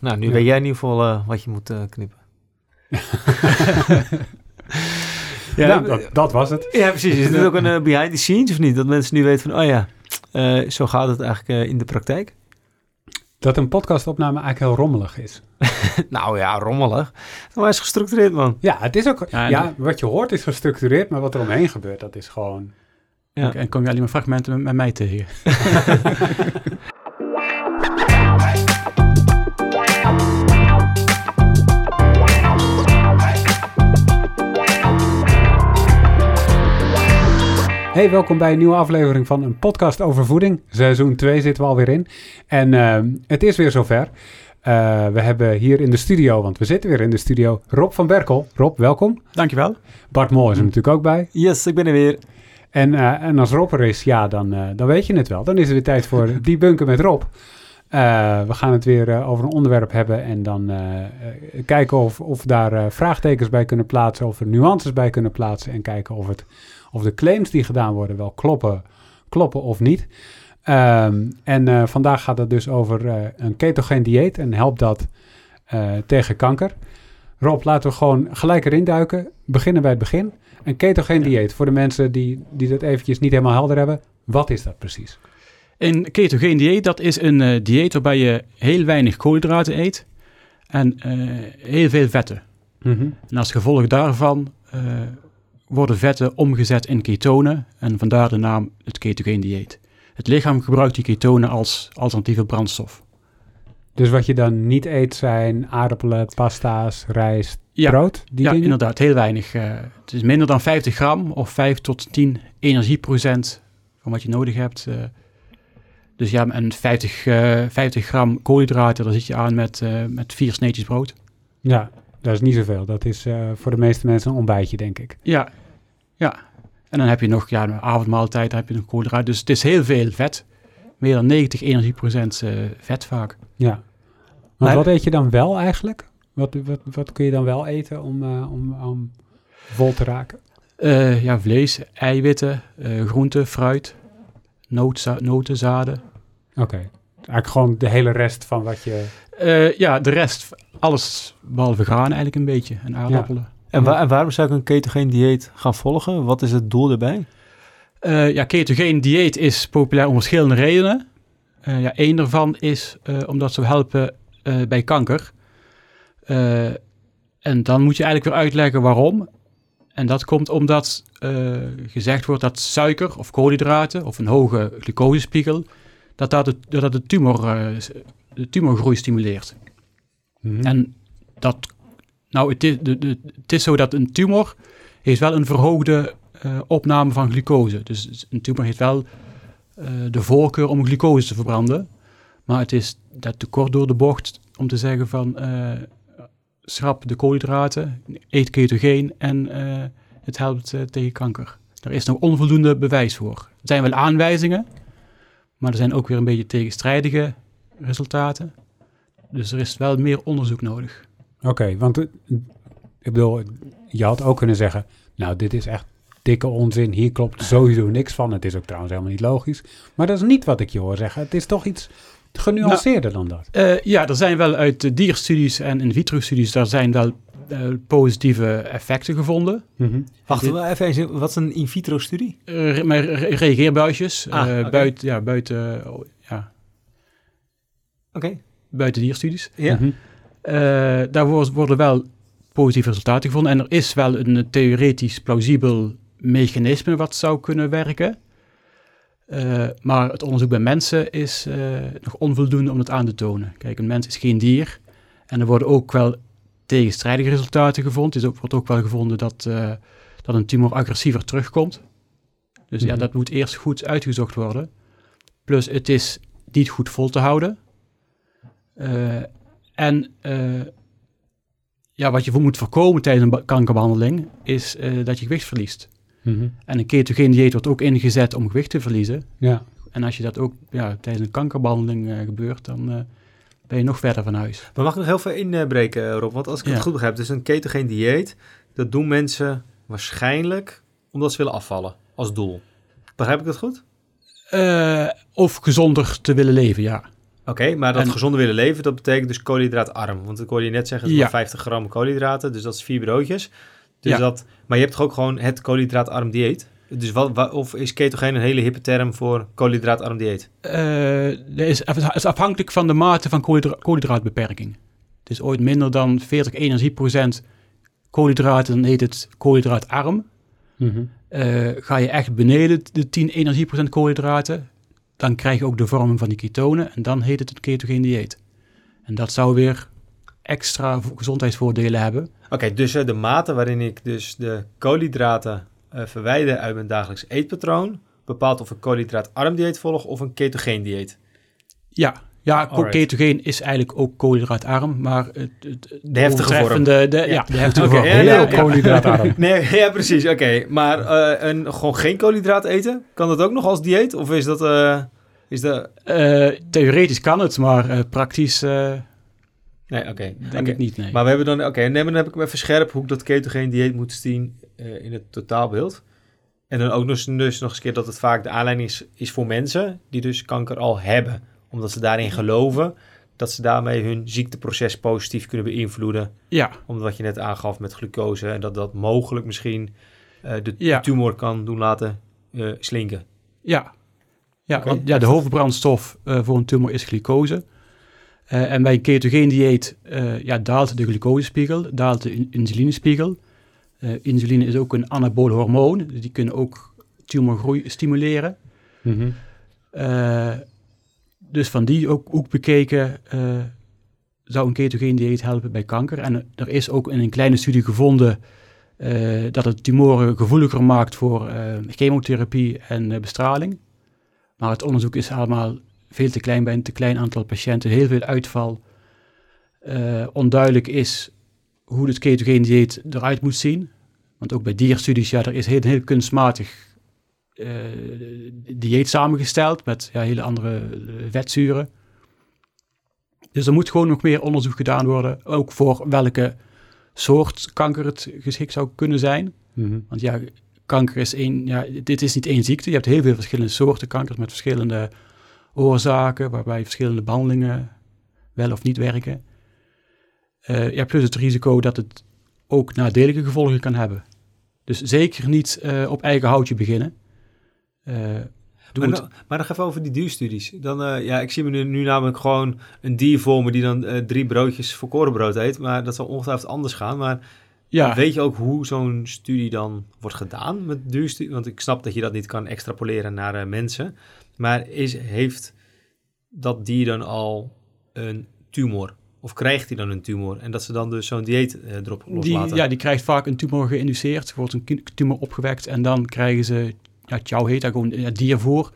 Nou, nu Ja. weet jij in ieder geval eh, wat je moet eh, knippen. Ja, Ja, dat, dat was het. Ja, precies. Is dit ook een eh, behind the scenes of niet? Dat mensen nu weten van, oh ja, eh, zo gaat het eigenlijk eh, in de praktijk. Dat een podcastopname eigenlijk heel rommelig is. nou ja, rommelig. Maar hij is gestructureerd, man. Ja, het is ook. Ja, wat je hoort is gestructureerd, maar wat er omheen gebeurt, dat is gewoon. Ja. En kom je alleen maar fragmenten met, met mij tegen. Hey, welkom bij een nieuwe aflevering van een podcast over voeding. Seizoen 2 zitten we alweer in. En ehm, het is weer zover. Eh, we hebben hier in de studio, want we zitten weer in de studio, Rob van Berkel. Rob, welkom. Dankjewel. Bart Mol is er natuurlijk ook bij. Yes, ik ben er weer. En, eh, en als Rob er is, ja, dan, eh, dan weet je het wel. Dan is het weer tijd voor die bunker met Rob. Eh, we gaan het weer eh, over een onderwerp hebben en dan eh, kijken of, of daar vraagtekens bij kunnen plaatsen, of er nuances bij kunnen plaatsen en kijken of, het, of de claims die gedaan worden wel kloppen, kloppen of niet. Ehm, en vandaag gaat het dus over een ketogeen dieet en helpt dat tegen kanker. Rob, laten we gewoon gelijk erin duiken. Beginnen bij het begin. Een ketogeen Ja. dieet, voor de mensen die, die dat eventjes niet helemaal helder hebben. Wat is dat precies? Een ketogeen dieet, dat is een eh, dieet waarbij je heel weinig koolhydraten eet en eh, heel veel vetten. En als gevolg daarvan eh, worden vetten omgezet in ketonen en vandaar de naam het ketogeen dieet. Het lichaam gebruikt die ketonen als alternatieve brandstof. Dus wat je dan niet eet zijn aardappelen, pasta's, rijst, Ja, brood? Die ja dingen? inderdaad, heel weinig. het is minder dan 50 gram of 5 tot 10 energieprocent van wat je nodig hebt. Dus ja, en 50, eh, 50 gram koolhydraten, daar zit je aan met, eh, met vier sneetjes brood. Ja, dat is niet zoveel. Dat is eh, voor de meeste mensen een ontbijtje, denk ik. Ja, ja. En dan heb je nog, ja, een avondmaaltijd, dan heb je nog koolhydraten. Dus het is heel veel vet. Meer dan 90 energieprocent eh vet vaak. Ja. Maar wat eet je dan wel eigenlijk? Wat, wat, wat kun je dan wel eten om, om, om vol te raken? Ja, vlees, eiwitten, groenten, fruit, noten, zaden. Oké. Eigenlijk gewoon de hele rest van wat je... Eh, ja, de rest, alles behalve graan eigenlijk een beetje. En aardappelen. En, wa- en waarom zou ik een ketogeen dieet gaan volgen? Wat is het doel erbij? Eh, ja, ketogeen dieet is populair om verschillende redenen. Eh, ja, één daarvan is eh, omdat ze helpen eh, bij kanker. Eh, en dan moet je eigenlijk weer uitleggen waarom. En dat komt omdat eh, gezegd wordt dat suiker of koolhydraten of een hoge glucosespiegel, dat dat de, dat dat de, tumor, eh, de tumorgroei stimuleert. Mhm. En dat, nou, het is, de, de, het is zo dat een tumor heeft wel een verhoogde eh, opname van glucose. Dus een tumor heeft wel eh, de voorkeur om glucose te verbranden. Maar het is dat te kort door de bocht om te zeggen van schrap de koolhydraten, eet ketogeen en het helpt tegen kanker. Er is nog onvoldoende bewijs voor. Er zijn wel aanwijzingen, maar er zijn ook weer een beetje tegenstrijdige resultaten. Dus er is wel meer onderzoek nodig. Oké, want eh, ik bedoel, je had ook kunnen zeggen, nou, dit is echt dikke onzin, hier klopt sowieso niks van. Het is ook trouwens helemaal niet logisch. Maar dat is niet wat ik je hoor zeggen. Het is toch iets genuanceerder dan dat. Eh, ja, er zijn wel uit dierstudies en in vitro studies, daar zijn wel eh, positieve effecten gevonden. Mhm. Wacht, dit- we even, even, wat is een in vitro studie? Uh, met re- reageerbuisjes Ah, eh, ja, buiten, oh, ja, Oké. buiten dierstudies. Ja. Mhm. Eh, daar wo- worden wel positieve resultaten gevonden. En er is wel een eh, theoretisch plausibel mechanisme wat zou kunnen werken. Eh, maar het onderzoek bij mensen is eh, nog onvoldoende om het aan te tonen. Kijk, een mens is geen dier. En er worden ook wel tegenstrijdige resultaten gevonden. Het is ook, wordt ook wel gevonden dat, eh, dat een tumor agressiever terugkomt. Dus ja, Mhm. dat moet eerst goed uitgezocht worden. Plus, het is niet goed vol te houden. Eh, en eh, ja, wat je voor moet voorkomen tijdens een kankerbehandeling is dat je gewicht verliest. Mhm. En een ketogeen dieet wordt ook ingezet om gewicht te verliezen. Ja. En als je dat ook ja, tijdens een kankerbehandeling eh, gebeurt, dan ben je nog verder van huis. Maar mag ik nog heel veel inbreken, Rob? Want als ik Ja. het goed begrijp, dus een ketogeen dieet, dat doen mensen waarschijnlijk omdat ze willen afvallen als doel. Begrijp ik dat goed? Eh, of gezonder te willen leven, ja. Oké, maar dat En- gezonder willen leven, dat betekent dus koolhydraatarm. Want ik hoorde je net zeggen, het is Ja. maar 50 gram koolhydraten, dus dat is vier broodjes. Dus Ja. dat, maar je hebt toch ook gewoon het koolhydraatarm dieet? Dus wat, wa- of is ketogeen een hele hippe term voor koolhydraatarm dieet? Eh, dat is, het is afhankelijk van de mate van koolhydra- koolhydraatbeperking. Het is ooit minder dan 40 energieprocent koolhydraten, dan heet het koolhydraatarm. Eh, ga je echt beneden de 10 energieprocent koolhydraten, dan krijg je ook de vorming van die ketonen en dan heet het een ketogeen dieet. En dat zou weer extra vo- gezondheidsvoordelen hebben. Oké, dus eh, de mate waarin ik dus de koolhydraten eh, verwijder uit mijn dagelijks eetpatroon, bepaalt of ik koolhydraatarm dieet volg of een ketogeen dieet. Ja, ja Alright. ketogeen is eigenlijk ook koolhydraatarm, maar het, het, De heftige vorm. De, ja. Ja. de heftige vorm. ja, koolhydraatarm. Nee, ja, precies. Oké, maar eh, een, gewoon geen koolhydraat eten, kan dat ook nog als dieet? Of is dat... eh, is dat... Eh, theoretisch kan het, maar eh, praktisch eh, Nee, oké. denk ik niet, nee. Maar we hebben dan... Oké, nee, maar dan heb ik hem even scherp hoe ik dat ketogeen dieet moet zien eh, in het totaalbeeld. En dan ook nog, eens- dus nog eens een keer dat het vaak de aanleiding is, is voor mensen die dus kanker al hebben. Omdat ze daarin geloven dat ze daarmee hun ziekteproces positief kunnen beïnvloeden. ja, Omdat wat je net aangaf met glucose en dat dat mogelijk misschien eh, de Ja. tumor kan doen laten eh, slinken. ja. Ja, want ja, de hoofdbrandstof voor een tumor is glucose. Eh, en bij een ketogeen dieet eh, ja, daalt de glucosespiegel, daalt de in- insulinespiegel. Eh, insuline is ook een anabool hormoon, dus die kunnen ook tumorgroei stimuleren. Mhm. Dus van die ook, ook bekeken zou een ketogeen dieet helpen bij kanker. En er is ook in een kleine studie gevonden dat het tumoren gevoeliger maakt voor chemotherapie en bestraling. Maar het onderzoek is allemaal veel te klein bij een te klein aantal patiënten, heel veel uitval. Eh, onduidelijk is hoe het ketogeen dieet eruit moet zien. Want ook bij dierstudies, ja, er is heel, heel kunstmatig eh, dieet samengesteld met ja, hele andere eh, vetzuren. Dus er moet gewoon nog meer onderzoek gedaan worden, ook voor welke soort kanker het geschikt zou kunnen zijn. Mhm. Want ja, kanker is één, ja, dit is niet één ziekte. Je hebt heel veel verschillende soorten kankers met verschillende oorzaken, waarbij verschillende behandelingen wel of niet werken. Eh, ja, plus het risico dat het ook nadelige gevolgen kan hebben. Dus zeker niet eh, op eigen houtje beginnen. Doe Maar, nog- maar nog even over die dierstudies. Dan, ja, ik zie me nu, nu namelijk gewoon een dier voor me die dan drie broodjes volkorenbrood eet. Maar dat zal ongetwijfeld anders gaan. Maar ja, weet je ook hoe zo'n studie dan wordt gedaan met dierstudie? Want ik snap dat je dat niet kan extrapoleren naar mensen. Maar is, heeft dat dier dan al een tumor? Of krijgt hij dan een tumor? En dat ze dan dus zo'n dieet eh, erop die, loslaten? ja, die krijgt vaak een tumor geïnduceerd, wordt een tumor opgewekt en dan krijgen ze, ja, chow heet dat gewoon, ja, diervoer.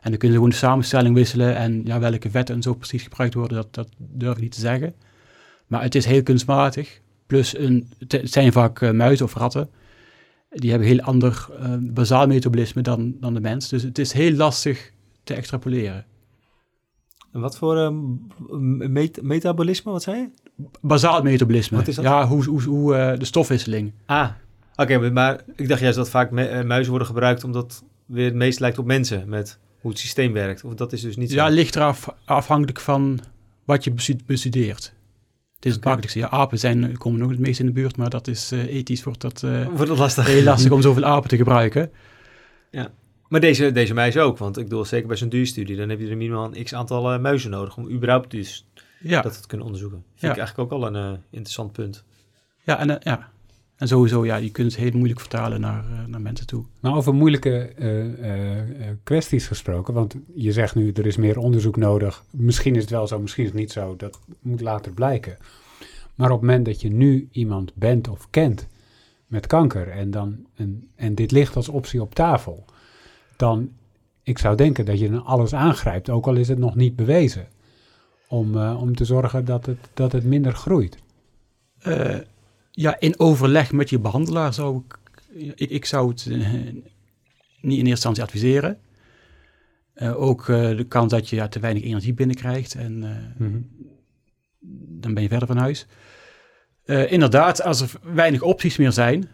En dan kunnen ze gewoon de samenstelling wisselen en ja, welke vetten en zo precies gebruikt worden, dat, dat durf ik niet te zeggen. Maar het is heel kunstmatig. Plus, een, het het zijn vaak eh, muizen of ratten. Die hebben heel ander bazaal metabolisme dan, dan de mens. Dus het is heel lastig te extrapoleren. En wat voor met- metabolisme, wat zei je? Bazaal metabolisme. Wat is dat? Ja, hoe, hoe, hoe eh, de stofwisseling. Ah, oké, maar- maar ik dacht juist dat vaak eh, muizen worden gebruikt omdat weer het meest lijkt op mensen met hoe het systeem werkt. Of dat is dus niet zo. Ja, ligt eraf afhankelijk van wat je bestu- bestudeert. Het is het Oké. makkelijkste. Ja, apen zijn, komen nog het meest in de buurt, maar dat is eh, ethisch wordt dat eh, Wordt het lastig. heel lastig om zoveel apen te gebruiken. Maar deze, deze muizen ook, want ik bedoel, zeker bij zo'n duurstudie, dan heb je er minimaal een x aantal eh, muizen nodig om überhaupt dus Ja, dat te kunnen onderzoeken. Vind Ja. ik eigenlijk ook al een eh, interessant punt. ja, en, eh, ja. en sowieso, ja, je kunt het heel moeilijk vertalen naar, naar mensen toe. Nou, over moeilijke eh, eh, eh, kwesties gesproken, want je zegt nu er is meer onderzoek nodig. Misschien is het wel zo, misschien is het niet zo, dat moet later blijken. Maar op het moment dat je nu iemand bent of kent met kanker en, dan een, en dit ligt als optie op tafel, dan ik zou denken dat je dan alles aangrijpt, ook al is het nog niet bewezen, om, eh, om te zorgen dat het, dat het minder groeit. Eh, ja, in overleg met je behandelaar zou ik, ik, ik zou het eh, niet in eerste instantie adviseren. Ook de kans dat je ja, te weinig energie binnenkrijgt en eh, dan ben je verder van huis. Inderdaad, als er weinig opties meer zijn,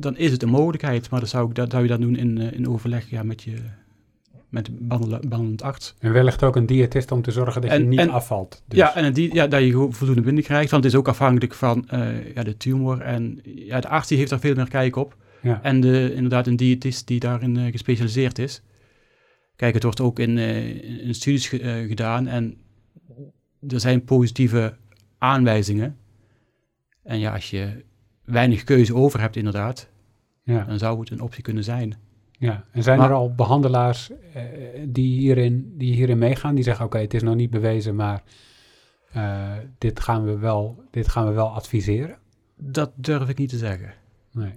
dan is het een mogelijkheid. Maar dan zou, ik dat, zou je dat doen in, eh, in overleg ja, met, je, met de behandel- behandelend arts. En wellicht ook een diëtist om te zorgen dat je niet en- afvalt. Dus, Ja, en die, ja, dat je voldoende binding krijgt. Want het is ook afhankelijk van eh, ja, de tumor. En ja, de arts die heeft daar veel meer kijk op. ja. En de, inderdaad een diëtist die daarin eh, gespecialiseerd is. Kijk, het wordt ook in, in- studies ge- gedaan. En er zijn positieve aanwijzingen. En ja, als je weinig keuze over hebt inderdaad, ja, dan zou het een optie kunnen zijn. ja. En zijn Maar- er al behandelaars eh, die, hierin, die hierin meegaan? Die zeggen, oké, het is nog niet bewezen, maar eh, dit, gaan we wel, dit gaan we wel adviseren? Dat durf ik niet te zeggen. Nee.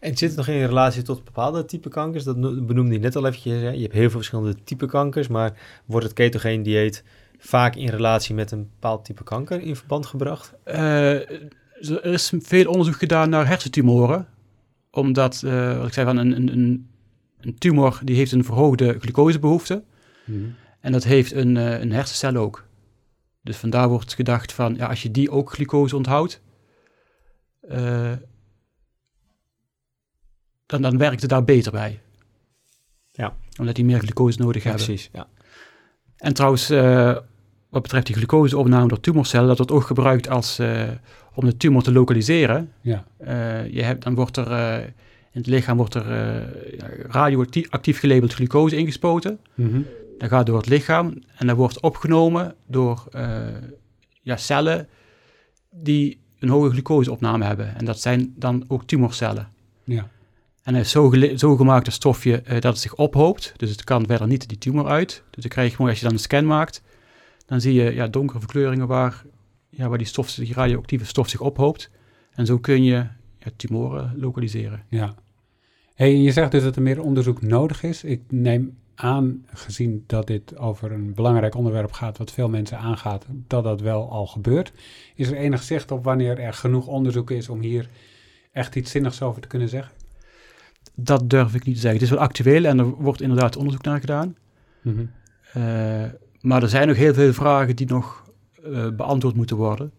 En zit het nog in relatie tot bepaalde type kankers? Dat no- benoemde je net al eventjes. Hè? Je hebt heel veel verschillende type kankers, maar wordt het ketogeen dieet vaak in relatie met een bepaald type kanker in verband gebracht? Eh, er is veel onderzoek gedaan naar hersentumoren. Omdat, eh, wat ik zei, van een, een, een, tumor die heeft een verhoogde glucosebehoefte. Mhm. En dat heeft een, eh, een hersencel ook. Dus vandaar wordt gedacht van, ja, als je die ook glucose onthoudt, eh, dan, dan werkt het daar beter bij. Ja. Omdat die meer glucose nodig hebben. precies. Ja. En trouwens, wat betreft die glucoseopname door tumorcellen, dat wordt ook gebruikt als, eh, om de tumor te lokaliseren. Ja. Eh, je hebt, dan wordt er eh, in het lichaam wordt er radioactief gelabeld glucose ingespoten. Mhm. Dat gaat door het lichaam en dat wordt opgenomen door ja, cellen die een hoge glucoseopname hebben. En dat zijn dan ook tumorcellen. ja. En hij is zo, gemaakt een stofje dat het zich ophoopt. Dus het kan verder niet die tumor uit. Dus dan krijg je mooi, als je dan een scan maakt, dan zie je ja, donkere verkleuringen waar, ja, waar die, stof, die radioactieve stof zich ophoopt. En zo kun je ja, tumoren lokaliseren. Ja. Hey, je zegt dus dat er meer onderzoek nodig is. Ik neem aan, gezien dat dit over een belangrijk onderwerp gaat, wat veel mensen aangaat, dat dat wel al gebeurt. Is er enig zicht op wanneer er genoeg onderzoek is om hier echt iets zinnigs over te kunnen zeggen? Dat durf ik niet te zeggen. Het is wel actueel en er wordt inderdaad onderzoek naar gedaan. Eh, maar er zijn nog heel veel vragen die nog eh, beantwoord moeten worden.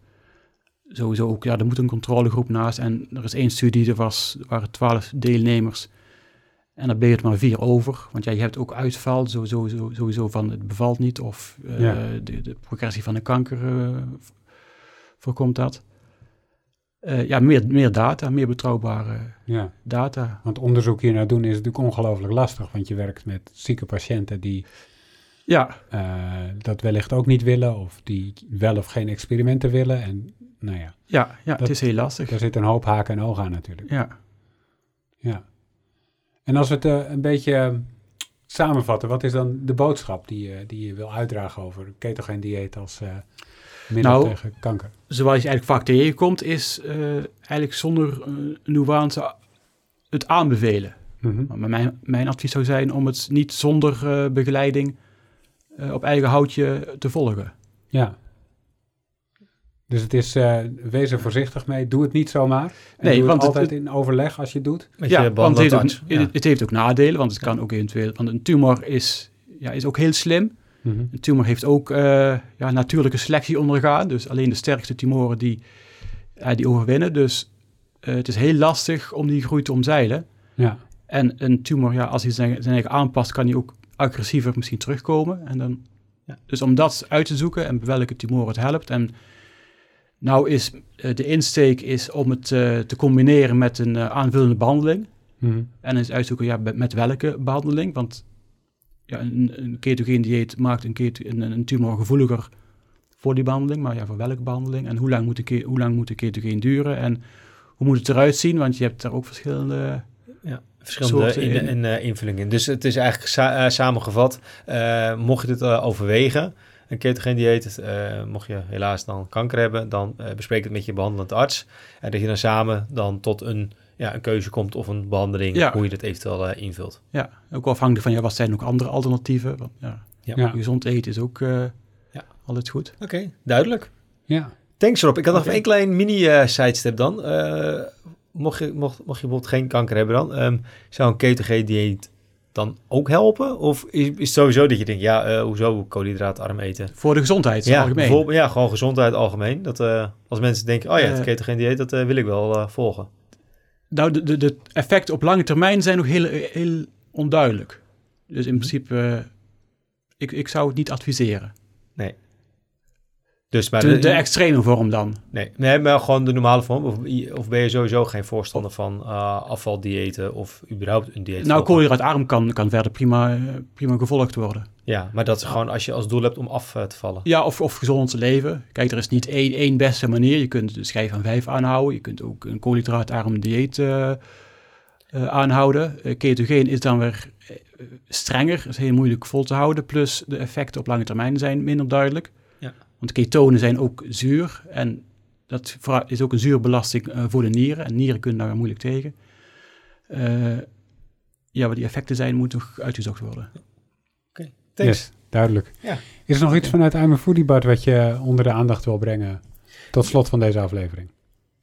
Sowieso ook, ja, er moet een controlegroep naast. En er is één studie, er was, er waren twaalf deelnemers. En daar bleef het maar vier over. Want ja, je hebt ook uitval, sowieso, sowieso, van het bevalt niet. Of eh, Ja. de, de progressie van de kanker eh, voorkomt dat. Ja, meer, meer data, meer betrouwbare Ja, data. want onderzoek hier naar doen is natuurlijk ongelooflijk lastig, want je werkt met zieke patiënten die Ja, eh, dat wellicht ook niet willen, of die wel of geen experimenten willen. En nou ja, ja, ja Dat- het is heel lastig. daar zit een hoop haken en ogen aan natuurlijk. Ja. Ja. En als we het eh, een beetje eh, samenvatten, wat is dan de boodschap die, je die je wil uitdragen over ketogeen dieet als eh middel Nou, tegen kanker? zoals je eigenlijk vaak tegenkomt, is eigenlijk zonder nuance het aanbevelen. Mhm. Maar mijn, mijn advies zou zijn om het niet zonder begeleiding eh, op eigen houtje te volgen. Ja. Dus het is, eh, wees er voorzichtig mee, doe het niet zomaar. En Nee, doe want het het- altijd in overleg als je het doet. Met ja, je want het heeft, ook, het, het heeft ook nadelen, want het kan ook eventueel... Want een tumor is, ja, is ook heel slim. Mhm. Een tumor heeft ook eh, ja, natuurlijke selectie ondergaan. Dus alleen de sterkste tumoren die, ja, die overwinnen. Dus eh, het is heel lastig om die groei te omzeilen. Ja, En een tumor, ja, als hij zijn, zijn eigen aanpast, kan hij ook agressiever misschien terugkomen. En dan, ja. Dus om dat uit te zoeken en bij welke tumor het helpt. En nou is eh, de insteek is om het eh, te combineren met een eh, aanvullende behandeling. Mhm. En eens uitzoeken ja, met, welke behandeling. Want ja, een, een ketogeen dieet maakt een, keto, een, een tumor gevoeliger voor die behandeling. Maar ja, voor welke behandeling? En hoe lang moet de, hoe lang moet de ketogeen duren? En hoe moet het eruit zien? Want je hebt daar ook verschillende... verschillende in, in. in, eh, invullingen in. Dus het is eigenlijk sa- eh, samengevat, eh, mocht je dit overwegen, een ketogeen dieet, eh, mocht je helaas dan kanker hebben, dan eh, bespreek het met je behandelend arts. En dat je dan samen dan tot een, ja, een keuze komt of een behandeling, Ja. hoe je dat eventueel eh, invult. Ja, ook afhankelijk van ja, wat zijn ook andere alternatieven. Want, ja, Ja. Ja. Gezond eten is ook eh, Ja. altijd goed. Oké, duidelijk. ja. Thanks Rob. Ik had nog één klein mini-sidestep dan. Mocht, je, mocht, mocht je bijvoorbeeld geen kanker hebben dan, ehm, zou een ketogeen dieet dan ook helpen? Of is, is het sowieso dat je denkt, ja, eh, hoezo koolhydraatarm eten? Voor de gezondheid Ja, algemeen. ja, gewoon gezondheid algemeen. Dat eh, als mensen denken, oh ja, het Eh. ketogeen dieet, dat wil ik wel volgen. Nou, de, de, de effecten op lange termijn zijn nog heel, heel onduidelijk. Dus in principe, eh, ik, ik zou het niet adviseren. Dus maar De, de- de extreme vorm dan. nee, nee, maar gewoon de normale vorm. Of, of ben je sowieso geen voorstander van uh, afvaldiëten of überhaupt een dieet? Nou, koolhydraatarm kan, kan verder prima, prima gevolgd worden. Ja, maar dat is gewoon als je als doel hebt om af eh, te vallen. Ja, of, of gezond te leven. Kijk, er is niet één, één beste manier. Je kunt de schijf van vijf aanhouden. Je kunt ook een koolhydraatarm dieet eh, aanhouden. Ketogeen is dan weer strenger. is heel moeilijk vol te houden. Plus de effecten op lange termijn zijn minder duidelijk. Want ketonen zijn ook zuur. En dat is ook een zuurbelasting eh, voor de nieren. En nieren kunnen daar moeilijk tegen. Eh, ja, wat die effecten zijn, moet nog uitgezocht worden. Thanks. Yes, duidelijk. Ja. Is er nog iets Oké. vanuit I'm a Foodie Bart wat je onder de aandacht wil brengen tot slot van deze aflevering?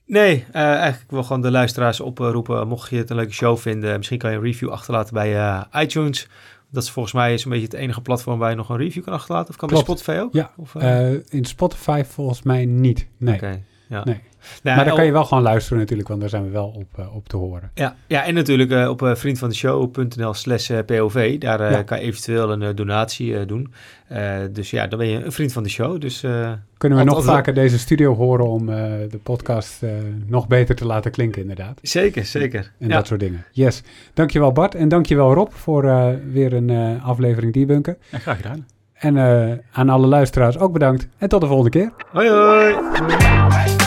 Nee, eh, eigenlijk wil gewoon de luisteraars oproepen. Mocht je het een leuke show vinden, misschien kan je een review achterlaten bij eh, iTunes. Dat is volgens mij zo'n beetje het enige platform waar je nog een review kan achterlaten. Of kan bij. Spotify ook? Ja, Of, eh, Eh, in Spotify volgens mij niet. Nee. Oké, ja. Nee. Nou, maar dan kan je oh, wel gewoon luisteren natuurlijk, want daar zijn we wel op, eh, op te horen. Ja, ja, en natuurlijk eh, op eh, vriendvandeshow.nl slash POV. Daar Ja. kan je eventueel een donatie eh, doen. Eh, dus ja, dan ben je een vriend van de show. Dus eh, Kunnen we nog Altijd- vaker deze studio horen om eh, de podcast eh, nog beter te laten klinken inderdaad. zeker, zeker. En ja. dat soort dingen. Yes. Dankjewel Bart en dankjewel Rob voor eh, weer een eh, aflevering Debunken. Ja, graag gedaan. En eh, aan alle luisteraars ook bedankt. En tot de volgende keer. Hoi hoi!